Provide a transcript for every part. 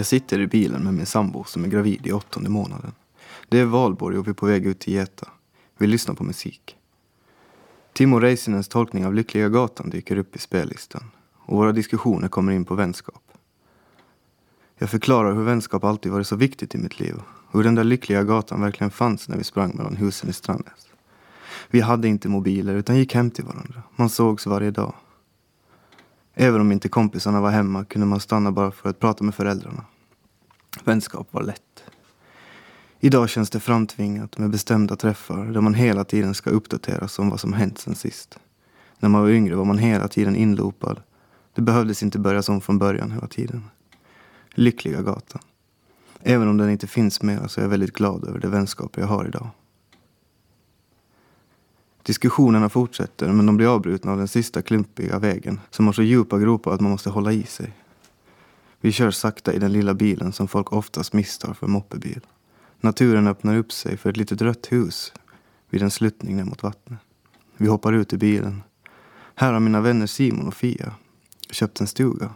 Jag sitter i bilen med min sambo som är gravid i åttonde månaden. Det är valborg och vi är på väg ut till Geta. Vi lyssnar på musik. Timo Räisänens tolkning av Lyckliga gatan dyker upp i spellistan och våra diskussioner kommer in på vänskap. Jag förklarar hur vänskap alltid varit så viktigt i mitt liv och hur den där lyckliga gatan verkligen fanns när vi sprang mellan husen i Strandnäs. Vi hade inte mobiler utan gick hem till varandra. Man sågs varje dag. Även om inte kompisarna var hemma kunde man stanna bara för att prata med föräldrarna. Vänskap var lätt. Idag känns det framtvingat med bestämda träffar där man hela tiden ska uppdateras om vad som hänt sen sist. När man var yngre var man hela tiden inlopad. Det behövdes inte börjas om från början hela tiden. Lyckliga gatan. Även om den inte finns mer så är jag väldigt glad över de vänskaper jag har idag. Diskussionerna fortsätter men de blir avbrutna av den sista klumpiga vägen som har så djupa gropar att man måste hålla i sig. Vi kör sakta i den lilla bilen som folk oftast misstar för moppebil. Naturen öppnar upp sig för ett litet rött hus vid en sluttning ner mot vattnet. Vi hoppar ut ur bilen. Här har mina vänner Simon och Fia köpt en stuga.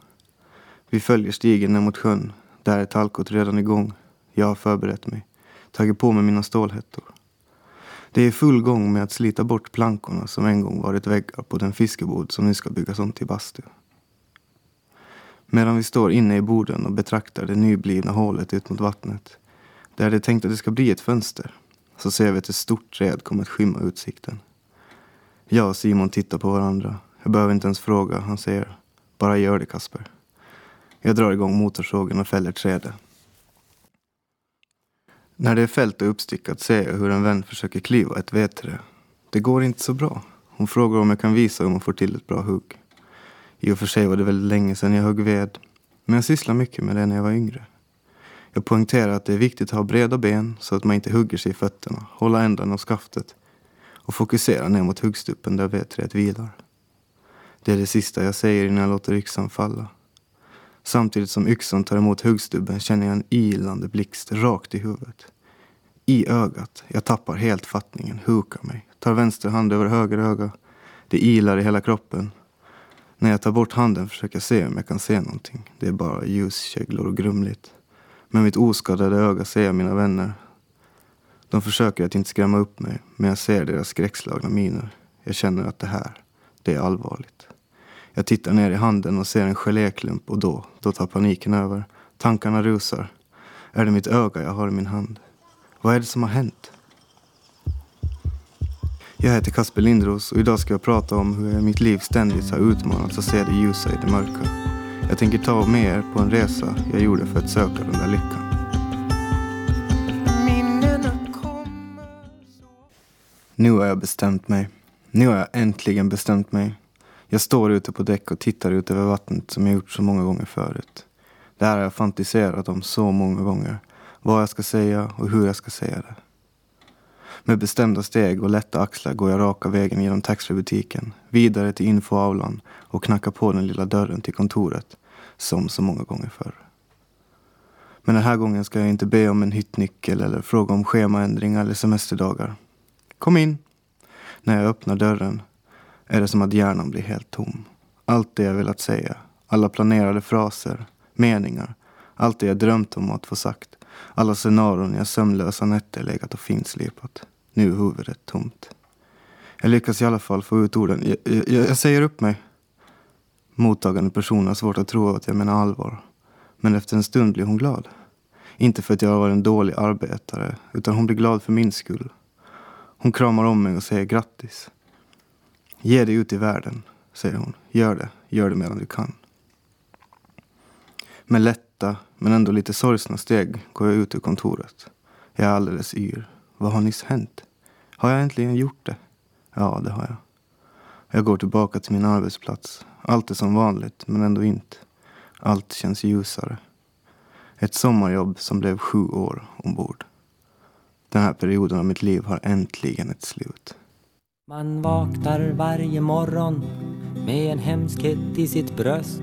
Vi följer stigen ner mot sjön. Där är talkot redan igång. Jag har förberett mig. Tagit på mig mina stålhättor. Det är full gång med att slita bort plankorna som en gång varit väggar på den fiskebod som nu ska byggas om till bastu. Medan vi står inne i boden och betraktar det nyblivna hålet ut mot vattnet, där det är tänkt att det ska bli ett fönster, så ser vi att ett stort träd kommer att skymma utsikten. Jag och Simon tittar på varandra. Jag behöver inte ens fråga. Han säger, bara gör det Kasper. Jag drar igång motorsågen och fäller trädet. När det är fällt och uppstickat ser jag hur en vän försöker kliva ett vedträ. Det går inte så bra. Hon frågar om jag kan visa hur man får till ett bra hugg. I och för sig var det väldigt länge sedan jag högg ved. Men jag sysslade mycket med det när jag var yngre. Jag poängterar att det är viktigt att ha breda ben så att man inte hugger sig i fötterna, hålla ändarna av skaftet och fokusera ner mot huggstuppen där vedträet vilar. Det är det sista jag säger innan jag låter yxan falla. Samtidigt som yxan tar emot huggstubben känner jag en ilande blixt rakt i huvudet. I ögat. Jag tappar helt fattningen, hukar mig. Tar vänster hand över höger öga. Det ilar i hela kroppen. När jag tar bort handen försöker jag se om jag kan se någonting. Det är bara ljuskäglor och grumligt. Med mitt oskadade öga ser jag mina vänner. De försöker att inte skrämma upp mig, men jag ser deras skräckslagna miner. Jag känner att det här, det är allvarligt. Jag tittar ner i handen och ser en geléklump och då, då tar paniken över. Tankarna rusar. Är det mitt öga jag har i min hand? Vad är det som har hänt? Jag heter Kasper Lindros och idag ska jag prata om hur jag i mitt liv ständigt har utmanats att se det ljusa i det mörka. Jag tänker ta med er på en resa jag gjorde för att söka den där lyckan. Nu har jag bestämt mig. Nu har jag äntligen bestämt mig. Jag står ute på däck och tittar ut över vattnet som jag gjort så många gånger förut. Det här har jag fantiserat om så många gånger. Vad jag ska säga och hur jag ska säga det. Med bestämda steg och lätta axlar går jag raka vägen genom taxfreebutiken, vidare till infoaulan och knackar på den lilla dörren till kontoret, som så många gånger förr. Men den här gången ska jag inte be om en hyttnyckel eller fråga om schemaändringar eller semesterdagar. Kom in! När jag öppnar dörren är det som att hjärnan blir helt tom. Allt det jag velat säga, alla planerade fraser, meningar, allt det jag drömt om att få sagt, alla scenarion jag sömnlösa nätter legat och finslipat. Nu är huvudet tomt. Jag lyckas i alla fall få ut orden. Jag, jag, jag säger upp mig. Mottagande person har svårt att tro att jag menar allvar. Men efter en stund blir hon glad. Inte för att jag har varit en dålig arbetare, utan hon blir glad för min skull. Hon kramar om mig och säger grattis. Ge dig ut i världen, säger hon. Gör det. Gör det medan du kan. Med lätta, men ändå lite sorgsna steg går jag ut ur kontoret. Jag är alldeles yr. Vad har nyss hänt? Har jag äntligen gjort det? Ja, det har jag. Jag går tillbaka till min arbetsplats. Allt är som vanligt, men ändå inte. Allt känns ljusare. Ett sommarjobb som blev sju år ombord. Den här perioden av mitt liv har äntligen ett slut. Man vaknar varje morgon med en hemskhet i sitt bröst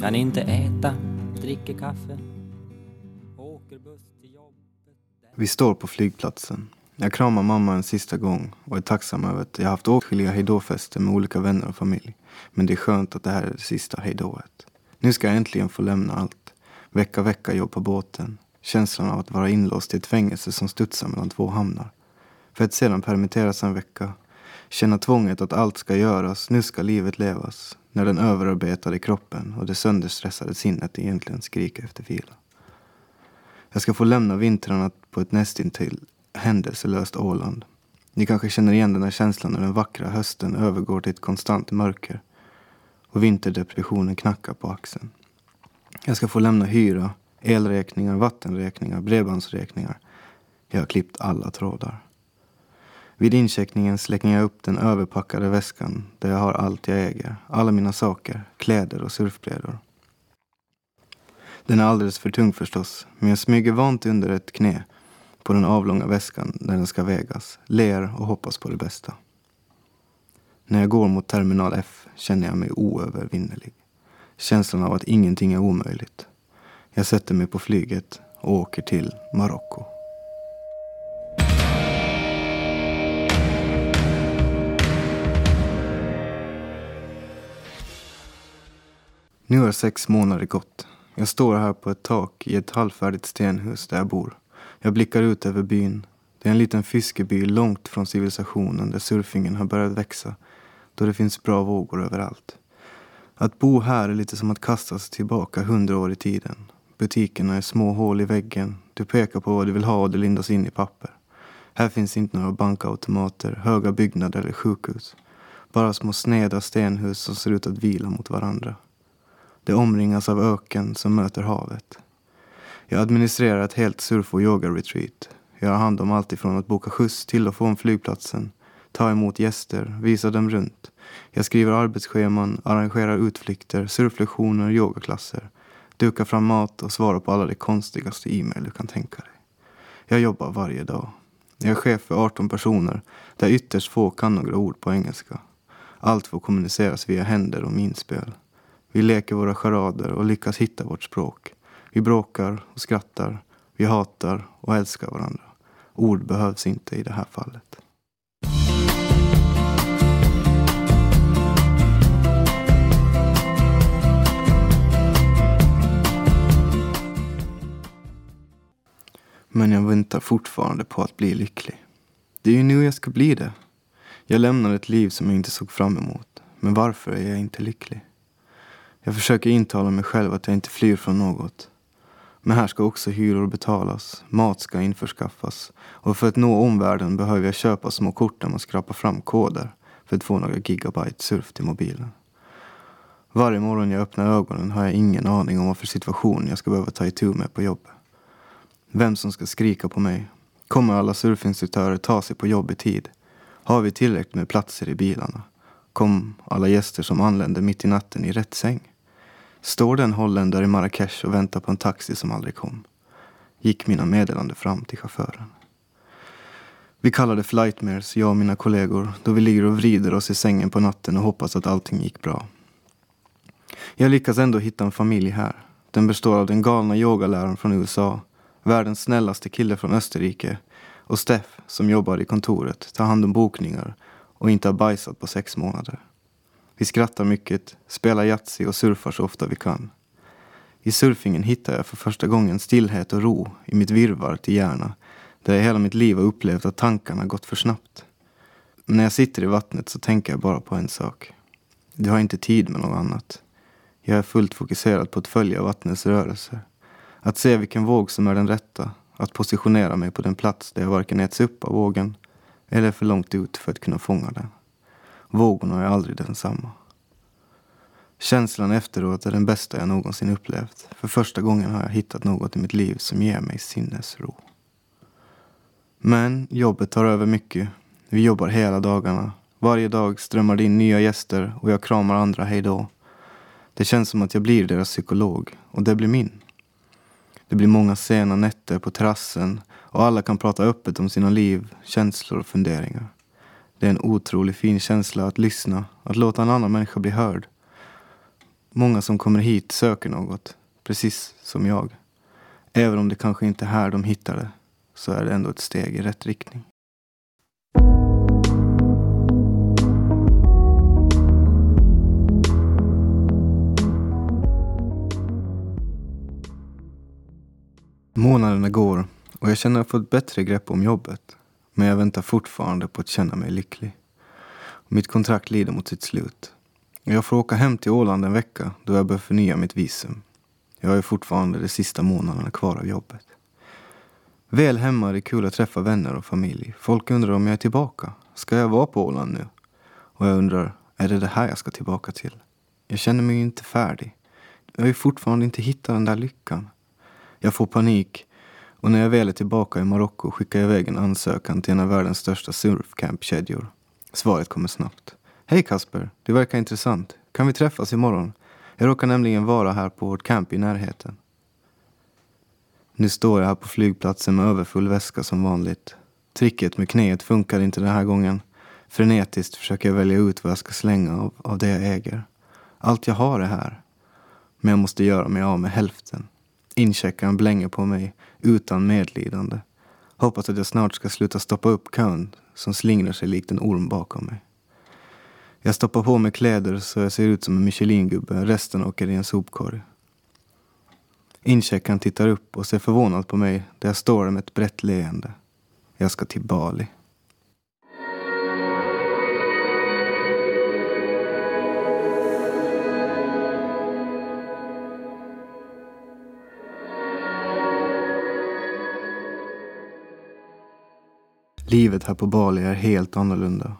Kan inte äta, dricker kaffe Åker buss till jobbet Vi står på flygplatsen. Jag kramar mamma en sista gång och är tacksam över att jag haft åtskilliga hejdåfester med olika vänner och familj. Men det är skönt att det här är det sista hejdået. Nu ska jag äntligen få lämna allt. Vecka, vecka jobb på båten. Känslan av att vara inlåst i ett fängelse som studsar mellan två hamnar. För att sedan permitteras en vecka. Känna tvånget att allt ska göras, nu ska livet levas. När den överarbetade kroppen och det sönderstressade sinnet egentligen skriker efter vila. Jag ska få lämna vintrarna på ett nästintill händelselöst Åland. Ni kanske känner igen den här känslan när den vackra hösten övergår till ett konstant mörker och vinterdepressionen knackar på axeln. Jag ska få lämna hyra, elräkningar, vattenräkningar, bredbandsräkningar. Jag har klippt alla trådar. Vid incheckningen slänger jag upp den överpackade väskan där jag har allt jag äger. Alla mina saker, kläder och surfbrädor. Den är alldeles för tung förstås, men jag smyger vant under ett knä på den avlånga väskan där den ska vägas, ler och hoppas på det bästa. När jag går mot terminal F känner jag mig oövervinnerlig. Känslan av att ingenting är omöjligt. Jag sätter mig på flyget och åker till Marocko. Nu har sex månader gått. Jag står här på ett tak i ett halvfärdigt stenhus där jag bor. Jag blickar ut över byn. Det är en liten fiskeby långt från civilisationen där surfingen har börjat växa då det finns bra vågor överallt. Att bo här är lite som att kastas tillbaka hundra år i tiden. Butikerna är små hål i väggen. Du pekar på vad du vill ha och det lindas in i papper. Här finns inte några bankautomater, höga byggnader eller sjukhus. Bara små sneda stenhus som ser ut att vila mot varandra. Det omringas av öken som möter havet. Jag administrerar ett helt surf och yoga-retreat. Jag har hand om allt ifrån att boka skjuts till och från flygplatsen, ta emot gäster, visa dem runt. Jag skriver arbetsscheman, arrangerar utflykter, surflektioner, yogaklasser, dukar fram mat och svarar på alla de konstigaste e-mail du kan tänka dig. Jag jobbar varje dag. Jag är chef för 18 personer där ytterst få kan några ord på engelska. Allt får kommuniceras via händer och minspel. Vi leker våra charader och lyckas hitta vårt språk. Vi bråkar och skrattar. Vi hatar och älskar varandra. Ord behövs inte i det här fallet. Men jag väntar fortfarande på att bli lycklig. Det är ju nu jag ska bli det. Jag lämnar ett liv som jag inte såg fram emot. Men varför är jag inte lycklig? Jag försöker intala mig själv att jag inte flyr från något. Men här ska också hyror betalas, mat ska införskaffas och för att nå omvärlden behöver jag köpa små kort där man skrapar fram koder för att få några gigabyte surf till mobilen. Varje morgon jag öppnar ögonen har jag ingen aning om vad för situation jag ska behöva ta itu med på jobbet. Vem som ska skrika på mig. Kommer alla surfinstruktörer ta sig på jobb i tid? Har vi tillräckligt med platser i bilarna? Kom alla gäster som anländer mitt i natten i rätt säng? Står den holländare i Marrakesh och väntar på en taxi som aldrig kom? Gick mina meddelande fram till chauffören. Vi kallar det flightmares, jag och mina kollegor, då vi ligger och vrider oss i sängen på natten och hoppas att allting gick bra. Jag lyckas ändå hitta en familj här. Den består av den galna yogaläraren från USA, världens snällaste kille från Österrike och Steff som jobbar i kontoret, tar hand om bokningar och inte har bajsat på sex månader. Vi skrattar mycket, spelar Yatzy och surfar så ofta vi kan. I surfingen hittar jag för första gången stillhet och ro i mitt virrvarr till hjärna där jag hela mitt liv har upplevt att tankarna gått för snabbt. Men när jag sitter i vattnet så tänker jag bara på en sak. Du har inte tid med något annat. Jag är fullt fokuserad på att följa vattnets rörelser. Att se vilken våg som är den rätta. Att positionera mig på den plats där jag varken äts upp av vågen eller för långt ut för att kunna fånga den. Vågorna är aldrig densamma. Känslan efteråt är den bästa jag någonsin upplevt. För första gången har jag hittat något i mitt liv som ger mig sinnesro. Men jobbet tar över mycket. Vi jobbar hela dagarna. Varje dag strömmar det in nya gäster och jag kramar andra hejdå. Det känns som att jag blir deras psykolog och det blir min. Det blir många sena nätter på terrassen och alla kan prata öppet om sina liv, känslor och funderingar. Det är en otroligt fin känsla att lyssna, att låta en annan människa bli hörd. Många som kommer hit söker något, precis som jag. Även om det kanske inte är här de hittar det, så är det ändå ett steg i rätt riktning. Månaderna går och jag känner att jag fått bättre grepp om jobbet. Men jag väntar fortfarande på att känna mig lycklig. Mitt kontrakt lider mot sitt slut. Jag får åka hem till Åland en vecka då jag bör förnya mitt visum. Jag har ju fortfarande de sista månaderna kvar av jobbet. Väl hemma är det kul att träffa vänner och familj. Folk undrar om jag är tillbaka. Ska jag vara på Åland nu? Och jag undrar, är det det här jag ska tillbaka till? Jag känner mig ju inte färdig. Jag har ju fortfarande inte hittat den där lyckan. Jag får panik och när jag väl är tillbaka i Marocko skickar jag iväg en ansökan till en av världens största surfcamp-kedjor. Svaret kommer snabbt. Hej Kasper, det verkar intressant. Kan vi träffas imorgon? Jag råkar nämligen vara här på vårt camp i närheten. Nu står jag här på flygplatsen med överfull väska som vanligt. Tricket med knäet funkar inte den här gången. Frenetiskt försöker jag välja ut vad jag ska slänga av, av det jag äger. Allt jag har är här. Men jag måste göra mig av med hälften. Incheckaren blänger på mig utan medlidande. Hoppas att jag snart ska sluta stoppa upp kön som slingrar sig likt en orm bakom mig. Jag stoppar på mig kläder så jag ser ut som en Michelin-gubbe. Resten åker i en sopkorg. Incheckaren tittar upp och ser förvånad på mig där jag står med ett brett leende. Jag ska till Bali. Livet här på Bali är helt annorlunda.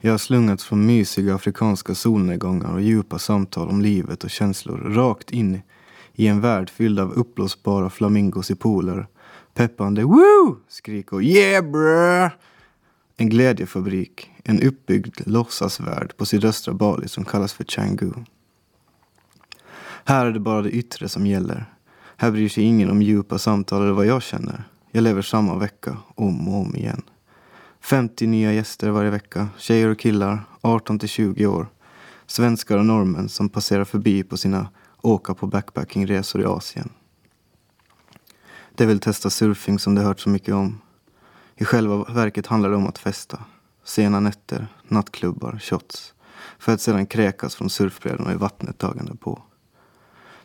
Jag har slungats från mysiga afrikanska solnedgångar och djupa samtal om livet och känslor rakt in i en värld fylld av uppblåsbara flamingos i pooler, peppande woo skrik och yeah bruh. En glädjefabrik, en uppbyggd låtsasvärld på sydöstra Bali som kallas för Canggu. Här är det bara det yttre som gäller. Här bryr sig ingen om djupa samtal eller vad jag känner. Jag lever samma vecka, om och om igen. 50 nya gäster varje vecka. Tjejer och killar, 18 till 20 år. Svenskar och norrmän som passerar förbi på sina åka på backpackingresor i Asien. De vill testa surfing som de hört så mycket om. I själva verket handlar det om att festa. Sena nätter, nattklubbar, shots. För att sedan kräkas från surfbrädorna i vattnet dagen på.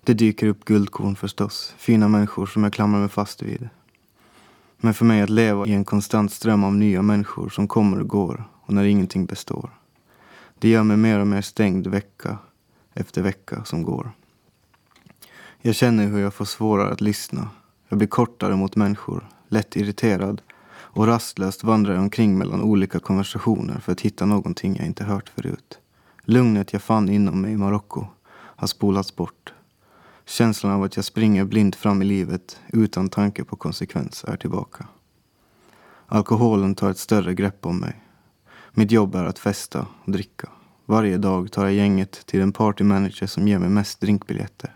Det dyker upp guldkorn förstås. Fina människor som jag klamrar mig fast vid. Men för mig att leva i en konstant ström av nya människor som kommer och går och när ingenting består. Det gör mig mer och mer stängd vecka efter vecka som går. Jag känner hur jag får svårare att lyssna. Jag blir kortare mot människor, lätt irriterad och rastlöst vandrar jag omkring mellan olika konversationer för att hitta någonting jag inte hört förut. Lugnet jag fann inom mig i Marocko har spolats bort. Känslan av att jag springer blint fram i livet utan tanke på konsekvens är tillbaka. Alkoholen tar ett större grepp om mig. Mitt jobb är att festa och dricka. Varje dag tar jag gänget till den partymanager som ger mig mest drinkbiljetter.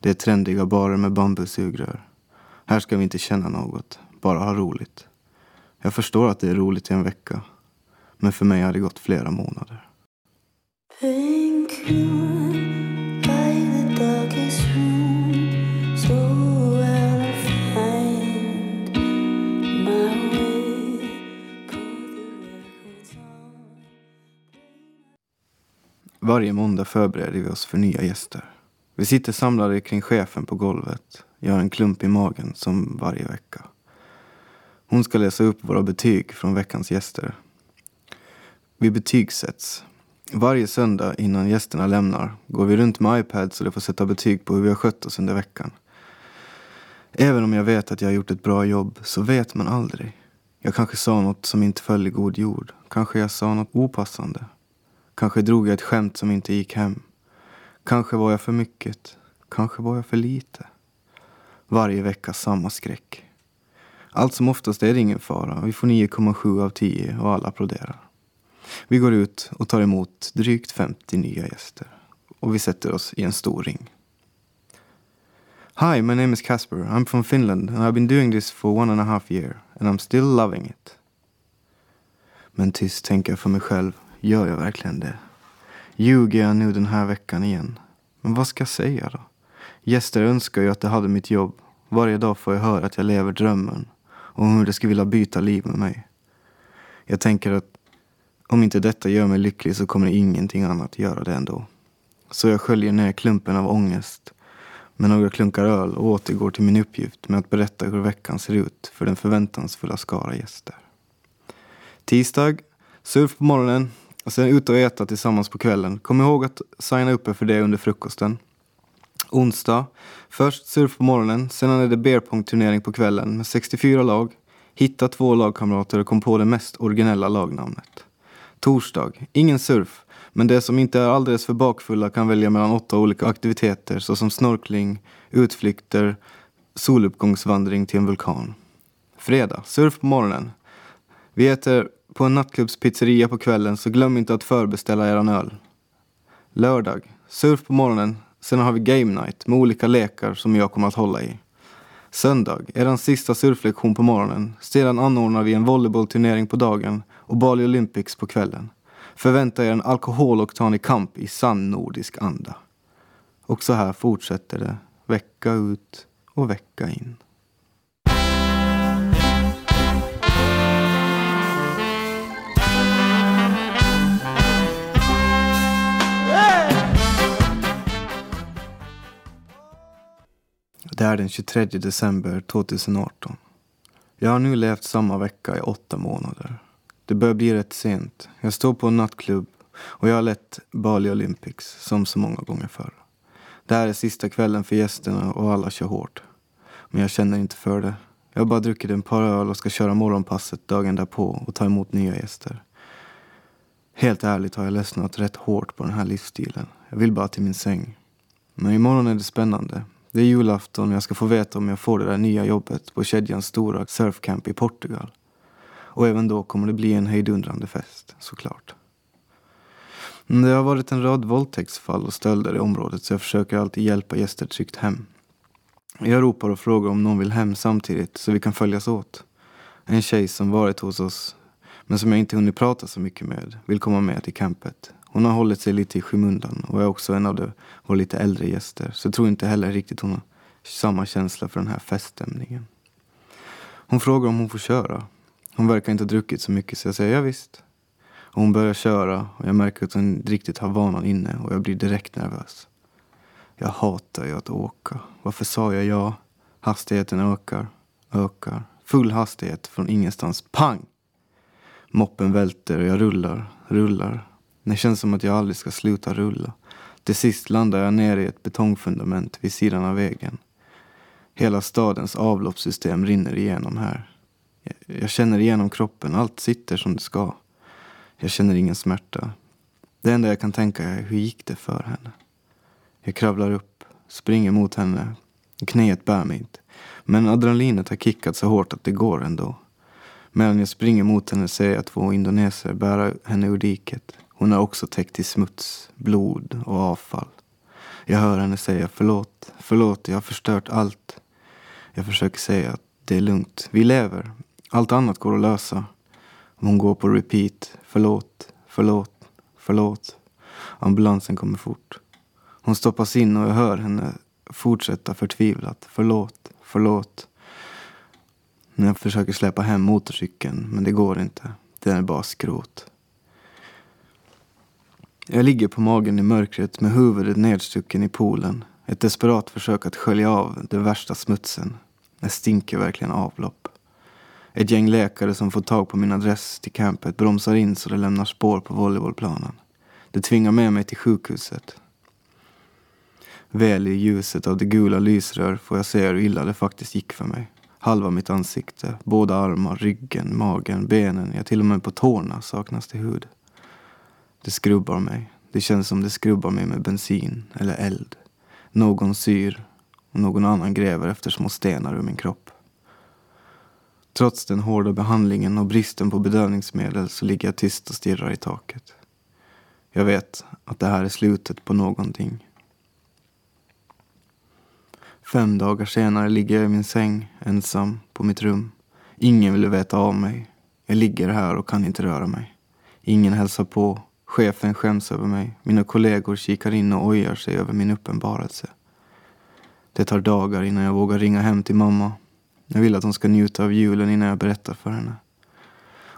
Det är trendiga barer med bambusugrör. Här ska vi inte känna något, bara ha roligt. Jag förstår att det är roligt i en vecka. Men för mig har det gått flera månader. Varje måndag förbereder vi oss för nya gäster. Vi sitter samlade kring chefen på golvet. Jag har en klump i magen som varje vecka. Hon ska läsa upp våra betyg från veckans gäster. Vi betygsätts. Varje söndag innan gästerna lämnar går vi runt med iPad så de får sätta betyg på hur vi har skött oss under veckan. Även om jag vet att jag har gjort ett bra jobb så vet man aldrig. Jag kanske sa något som inte föll i god jord. Kanske jag sa något opassande. Kanske drog jag ett skämt som inte gick hem. Kanske var jag för mycket. Kanske var jag för lite. Varje vecka samma skräck. Allt som oftast är det ingen fara. Vi får 9,7 av 10 och alla applåderar. Vi går ut och tar emot drygt 50 nya gäster. Och vi sätter oss i en stor ring. Hi, my name is Casper. I'm from Finland and I've been doing this for one and a half year and I'm still loving it. Men tyst tänker jag för mig själv. Gör jag verkligen det? Ljuger jag nu den här veckan igen? Men vad ska jag säga då? Gäster önskar ju att de hade mitt jobb. Varje dag får jag höra att jag lever drömmen och hur de skulle vilja byta liv med mig. Jag tänker att om inte detta gör mig lycklig så kommer ingenting annat göra det ändå. Så jag sköljer ner klumpen av ångest med några klunkar öl och återgår till min uppgift med att berätta hur veckan ser ut för den förväntansfulla skara gäster. Tisdag, surf på morgonen och sen ut och äta tillsammans på kvällen. Kom ihåg att signa upp er för det under frukosten. Onsdag, först surf på morgonen, Sen är det beerpong-turnering på kvällen med 64 lag. Hitta två lagkamrater och kom på det mest originella lagnamnet. Torsdag, ingen surf, men de som inte är alldeles för bakfulla kan välja mellan åtta olika aktiviteter såsom snorkling, utflykter, soluppgångsvandring till en vulkan. Fredag, surf på morgonen. Vi äter på en nattklubbspizzeria på kvällen så glöm inte att förbeställa eran öl. Lördag, surf på morgonen. Sen har vi game night med olika lekar som jag kommer att hålla i. Söndag, eran sista surflektion på morgonen. Sedan anordnar vi en volleybollturnering på dagen och Bali Olympics på kvällen. Förvänta er en alkoholoktanig kamp i sann nordisk anda. Och så här fortsätter det, vecka ut och vecka in. Det är den 23 december 2018. Jag har nu levt samma vecka i åtta månader. Det börjar bli rätt sent. Jag står på en nattklubb och jag har lett Bali Olympics som så många gånger förr. Det här är sista kvällen för gästerna och alla kör hårt. Men jag känner inte för det. Jag har bara druckit en par öl och ska köra morgonpasset dagen därpå och ta emot nya gäster. Helt ärligt har jag ledsnat rätt hårt på den här livsstilen. Jag vill bara till min säng. Men imorgon är det spännande. Det är julafton och jag ska få veta om jag får det där nya jobbet på kedjans stora surfcamp i Portugal. Och även då kommer det bli en hejdundrande fest, såklart. Mm, det har varit en rad våldtäktsfall och stölder i området så jag försöker alltid hjälpa gäster tryggt hem. Jag ropar och frågar om någon vill hem samtidigt så vi kan följas åt. En tjej som varit hos oss men som jag inte hunnit prata så mycket med vill komma med till campet. Hon har hållit sig lite i skymundan och är också en av de, våra lite äldre gäster så jag tror inte heller riktigt hon har samma känsla för den här feststämningen. Hon frågar om hon får köra hon verkar inte ha druckit så mycket så jag säger ja, visst. Och hon börjar köra och jag märker att hon inte riktigt har vanan inne och jag blir direkt nervös. Jag hatar ju att åka. Varför sa jag ja? Hastigheten ökar, ökar. Full hastighet från ingenstans. Pang! Moppen välter och jag rullar, rullar. Det känns som att jag aldrig ska sluta rulla. Till sist landar jag ner i ett betongfundament vid sidan av vägen. Hela stadens avloppssystem rinner igenom här. Jag känner igenom kroppen, allt sitter som det ska. Jag känner ingen smärta. Det enda jag kan tänka är, hur gick det för henne? Jag kravlar upp, springer mot henne. Knäet bär mig inte. Men adrenalinet har kickat så hårt att det går ändå. Medan jag springer mot henne ser jag två indoneser bära henne ur diket. Hon är också täckt i smuts, blod och avfall. Jag hör henne säga förlåt, förlåt, jag har förstört allt. Jag försöker säga att det är lugnt, vi lever, allt annat går att lösa. Hon går på repeat. Förlåt, förlåt, förlåt. Ambulansen kommer fort. Hon stoppas in och jag hör henne fortsätta förtvivlat. Förlåt, förlåt. Jag försöker släppa hem motorcykeln, men det går inte. Den är bara skrot. Jag ligger på magen i mörkret med huvudet nedstucken i poolen. Ett desperat försök att skölja av den värsta smutsen. Det stinker verkligen avlopp. Ett gäng läkare som fått tag på min adress till campet bromsar in så det lämnar spår på volleybollplanen. Det tvingar med mig till sjukhuset. Väl i ljuset av det gula lysrör får jag se hur illa det faktiskt gick för mig. Halva mitt ansikte, båda armar, ryggen, magen, benen, ja till och med på tårna saknas det hud. Det skrubbar mig. Det känns som det skrubbar mig med bensin eller eld. Någon syr och någon annan gräver efter små stenar ur min kropp. Trots den hårda behandlingen och bristen på bedövningsmedel så ligger jag tyst och stirrar i taket. Jag vet att det här är slutet på någonting. Fem dagar senare ligger jag i min säng, ensam, på mitt rum. Ingen vill veta av mig. Jag ligger här och kan inte röra mig. Ingen hälsar på. Chefen skäms över mig. Mina kollegor kikar in och ojar sig över min uppenbarelse. Det tar dagar innan jag vågar ringa hem till mamma jag vill att hon ska njuta av julen innan jag berättar för henne.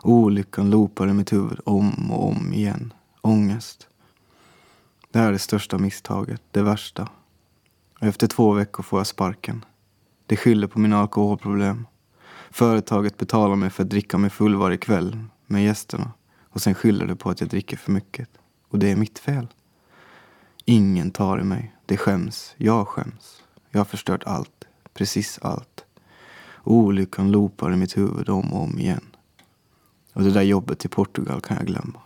Olyckan loopar i mitt huvud om och om igen. Ångest. Det här är det största misstaget, det värsta. Efter två veckor får jag sparken. Det skyller på mina alkoholproblem. Företaget betalar mig för att dricka mig full varje kväll med gästerna och sen skyller du på att jag dricker för mycket. Och det är mitt fel. Ingen tar i mig. Det skäms. Jag skäms. Jag har förstört allt. Precis allt. Och olyckan loopar i mitt huvud om och om igen. Och det där jobbet i Portugal kan jag glömma.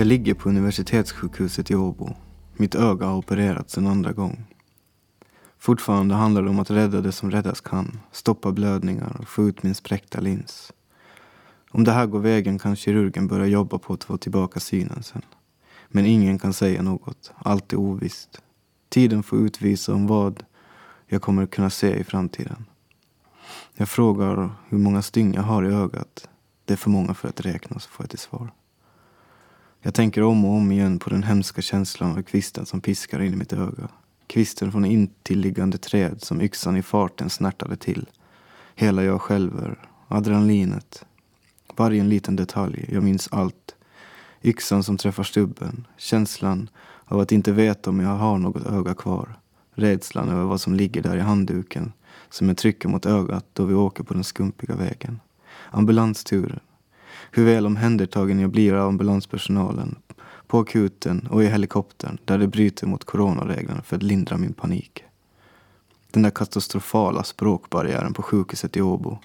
Jag ligger på universitetssjukhuset i Åbo. Mitt öga har opererats en andra gång. Fortfarande handlar det om att rädda det som räddas kan, stoppa blödningar och få ut min spräckta lins. Om det här går vägen kan kirurgen börja jobba på att få tillbaka synen sen. Men ingen kan säga något, allt är ovisst. Tiden får utvisa om vad jag kommer att kunna se i framtiden. Jag frågar hur många stygn jag har i ögat. Det är för många för att räkna, så får jag till svar. Jag tänker om och om igen på den hemska känslan av kvisten som piskar in i mitt öga. Kvisten från intilliggande träd som yxan i farten snärtade till. Hela jag skälver. Adrenalinet. Varje liten detalj. Jag minns allt. Yxan som träffar stubben. Känslan av att inte veta om jag har något öga kvar. Rädslan över vad som ligger där i handduken som jag trycker mot ögat då vi åker på den skumpiga vägen. Ambulansturen. Hur väl omhändertagen jag blir av ambulanspersonalen på akuten och i helikoptern där de bryter mot coronareglerna för att lindra min panik. Den där katastrofala språkbarriären på sjukhuset i Åbo.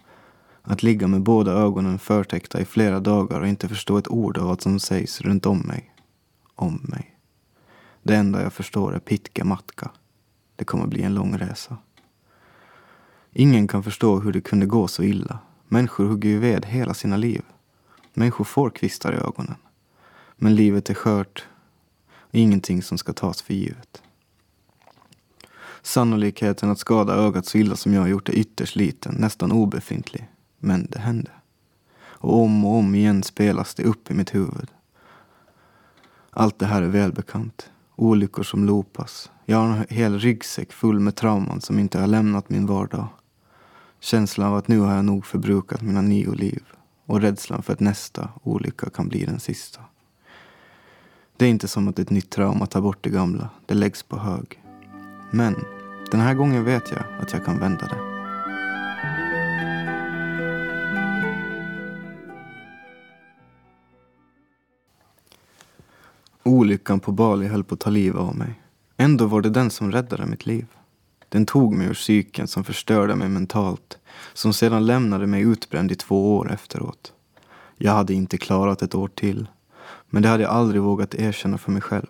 Att ligga med båda ögonen förtäckta i flera dagar och inte förstå ett ord av vad som sägs runt om mig. Om mig. Det enda jag förstår är pitke matka. Det kommer bli en lång resa. Ingen kan förstå hur det kunde gå så illa. Människor hugger ju ved hela sina liv. Människor får kvistar i ögonen. Men livet är skört och ingenting som ska tas för givet. Sannolikheten att skada ögat så illa som jag har gjort är ytterst liten, nästan obefintlig. Men det hände. Och om och om igen spelas det upp i mitt huvud. Allt det här är välbekant. Olyckor som lopas. Jag har en hel ryggsäck full med trauman som inte har lämnat min vardag. Känslan av att nu har jag nog förbrukat mina nio liv och rädslan för att nästa olycka kan bli den sista. Det är inte som att ett nytt trauma tar bort det gamla. Det läggs på hög. Men den här gången vet jag att jag kan vända det. Olyckan på Bali höll på att ta livet av mig. Ändå var det den som räddade mitt liv. Den tog mig ur psyken som förstörde mig mentalt, som sedan lämnade mig utbränd i två år efteråt. Jag hade inte klarat ett år till, men det hade jag aldrig vågat erkänna för mig själv.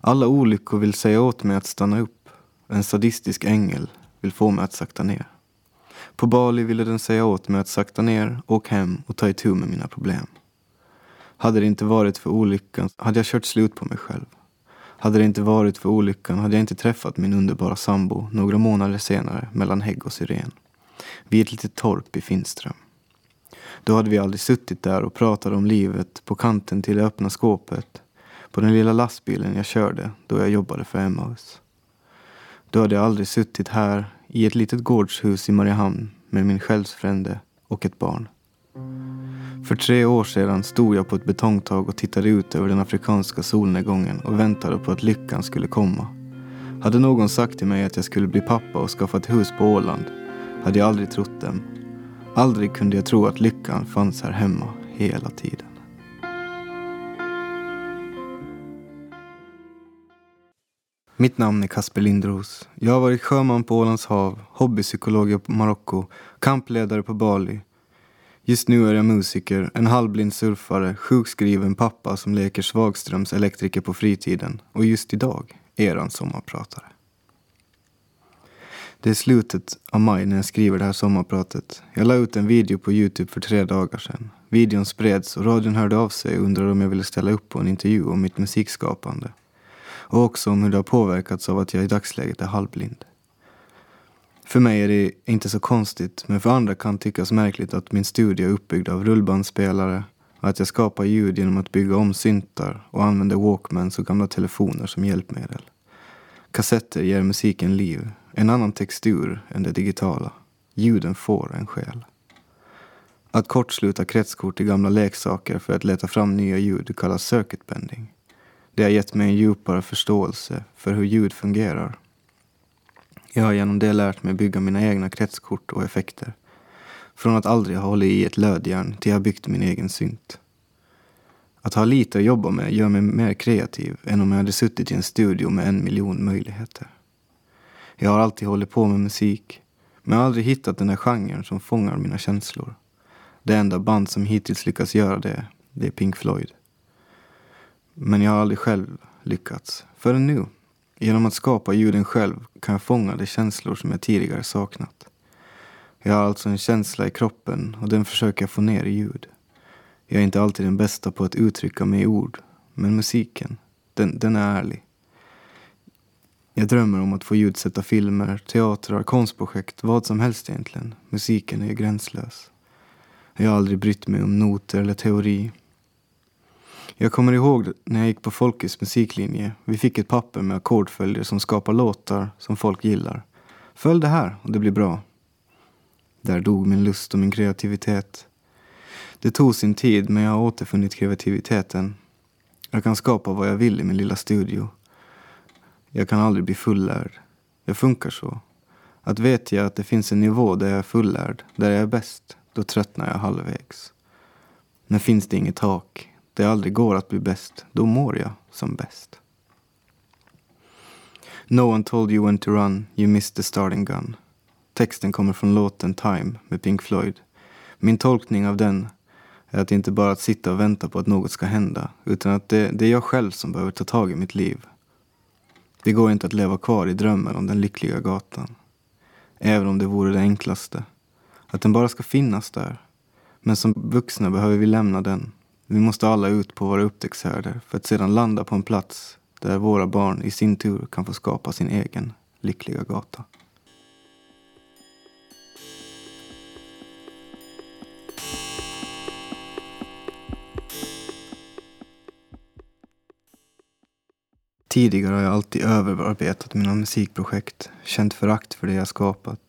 Alla olyckor vill säga åt mig att stanna upp. En sadistisk ängel vill få mig att sakta ner. På Bali ville den säga åt mig att sakta ner, åk hem och ta itu med mina problem. Hade det inte varit för olyckan hade jag kört slut på mig själv. Hade det inte varit för olyckan hade jag inte träffat min underbara sambo några månader senare mellan hägg och syren. Vid ett litet torp i Finström. Då hade vi aldrig suttit där och pratat om livet på kanten till det öppna skåpet på den lilla lastbilen jag körde då jag jobbade för Emmaus. Då hade jag aldrig suttit här i ett litet gårdshus i Mariehamn med min själsfrände och ett barn. För tre år sedan stod jag på ett betongtag och tittade ut över den afrikanska solnedgången och väntade på att lyckan skulle komma. Hade någon sagt till mig att jag skulle bli pappa och skaffa ett hus på Åland hade jag aldrig trott dem. Aldrig kunde jag tro att lyckan fanns här hemma hela tiden. Mitt namn är Kasper Lindros. Jag har varit sjöman på Ålands hav, hobbypsykolog i Marocko, kampledare på Bali Just nu är jag musiker, en halvblind surfare, sjukskriven pappa som leker Svagströms elektriker på fritiden och just idag eran sommarpratare. Det är slutet av maj när jag skriver det här sommarpratet. Jag la ut en video på Youtube för tre dagar sedan. Videon spreds och radion hörde av sig och undrade om jag ville ställa upp på en intervju om mitt musikskapande. Och också om hur det har påverkats av att jag i dagsläget är halvblind. För mig är det inte så konstigt, men för andra kan tyckas märkligt att min studio är uppbyggd av rullbandspelare och att jag skapar ljud genom att bygga om syntar och använder walkmans och gamla telefoner som hjälpmedel. Kassetter ger musiken liv, en annan textur än det digitala. Ljuden får en själ. Att kortsluta kretskort i gamla leksaker för att leta fram nya ljud kallas circuit bending. Det har gett mig en djupare förståelse för hur ljud fungerar. Jag har genom det lärt mig bygga mina egna kretskort och effekter. Från att aldrig ha hållit i ett lödjärn till jag byggt min egen synt. Att ha lite att jobba med gör mig mer kreativ än om jag hade suttit i en studio med en miljon möjligheter. Jag har alltid hållit på med musik, men jag har aldrig hittat den där genren som fångar mina känslor. Det enda band som hittills lyckats göra det, det är Pink Floyd. Men jag har aldrig själv lyckats, förrän nu. Genom att skapa ljuden själv kan jag fånga de känslor som jag tidigare saknat. Jag har alltså en känsla i kroppen och den försöker jag få ner i ljud. Jag är inte alltid den bästa på att uttrycka mig i ord, men musiken, den, den är ärlig. Jag drömmer om att få ljudsätta filmer, teatrar, konstprojekt, vad som helst egentligen. Musiken är gränslös. Jag har aldrig brytt mig om noter eller teori. Jag kommer ihåg när jag gick på Folkets musiklinje. Vi fick ett papper med ackordföljder som skapar låtar som folk gillar. Följ det här och det blir bra. Där dog min lust och min kreativitet. Det tog sin tid men jag har återfunnit kreativiteten. Jag kan skapa vad jag vill i min lilla studio. Jag kan aldrig bli fullärd. Jag funkar så. Att vet jag att det finns en nivå där jag är fullärd, där jag är bäst, då tröttnar jag halvvägs. Men finns det inget tak, där jag aldrig går att bli bäst, då mår jag som bäst. No one told you when to run, you missed the starting gun. Texten kommer från låten Time med Pink Floyd. Min tolkning av den är att det inte bara att sitta och vänta på att något ska hända, utan att det, det är jag själv som behöver ta tag i mitt liv. Det går inte att leva kvar i drömmen om den lyckliga gatan. Även om det vore det enklaste. Att den bara ska finnas där. Men som vuxna behöver vi lämna den. Vi måste alla ut på våra upptäcktshärdar för att sedan landa på en plats där våra barn i sin tur kan få skapa sin egen lyckliga gata. Tidigare har jag alltid överarbetat mina musikprojekt, känt förakt för det jag skapat.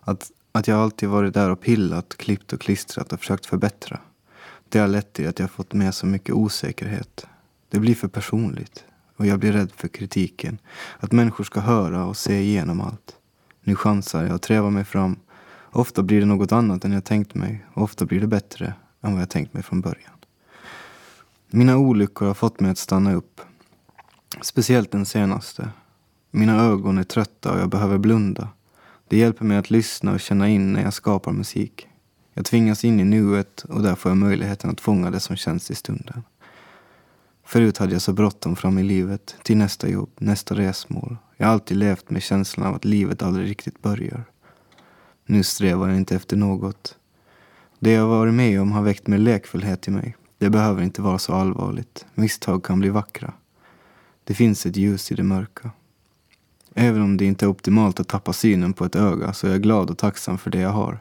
Att, att jag alltid varit där och pillat, klippt och klistrat och försökt förbättra. Det har lett till att jag fått med så mycket osäkerhet. Det blir för personligt och jag blir rädd för kritiken. Att människor ska höra och se igenom allt. Nu chansar jag och trävar mig fram. Ofta blir det något annat än jag tänkt mig och ofta blir det bättre än vad jag tänkt mig från början. Mina olyckor har fått mig att stanna upp Speciellt den senaste. Mina ögon är trötta och jag behöver blunda. Det hjälper mig att lyssna och känna in när jag skapar musik. Jag tvingas in i nuet och där får jag möjligheten att fånga det som känns i stunden. Förut hade jag så bråttom fram i livet, till nästa jobb, nästa resmål. Jag har alltid levt med känslan av att livet aldrig riktigt börjar. Nu strävar jag inte efter något. Det jag varit med om har väckt mer lekfullhet i mig. Det behöver inte vara så allvarligt. Misstag kan bli vackra. Det finns ett ljus i det mörka. Även om det inte är optimalt att tappa synen på ett öga så är jag glad och tacksam för det jag har.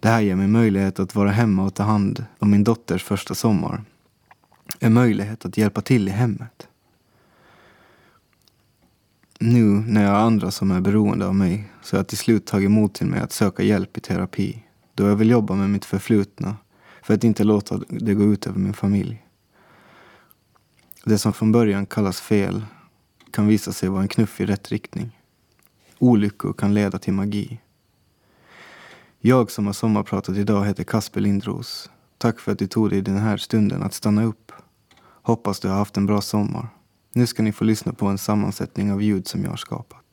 Det här ger mig möjlighet att vara hemma och ta hand om min dotters första sommar. En möjlighet att hjälpa till i hemmet. Nu när jag har andra som är beroende av mig så har jag till slut tagit emot till mig att söka hjälp i terapi. Då jag vill jobba med mitt förflutna för att inte låta det gå ut över min familj. Det som från början kallas fel kan visa sig vara en knuff i rätt riktning. Olyckor kan leda till magi. Jag som har sommarpratat idag heter Kasper Lindros. Tack för att du tog dig den här stunden att stanna upp. Hoppas du har haft en bra sommar. Nu ska ni få lyssna på en sammansättning av ljud som jag har skapat.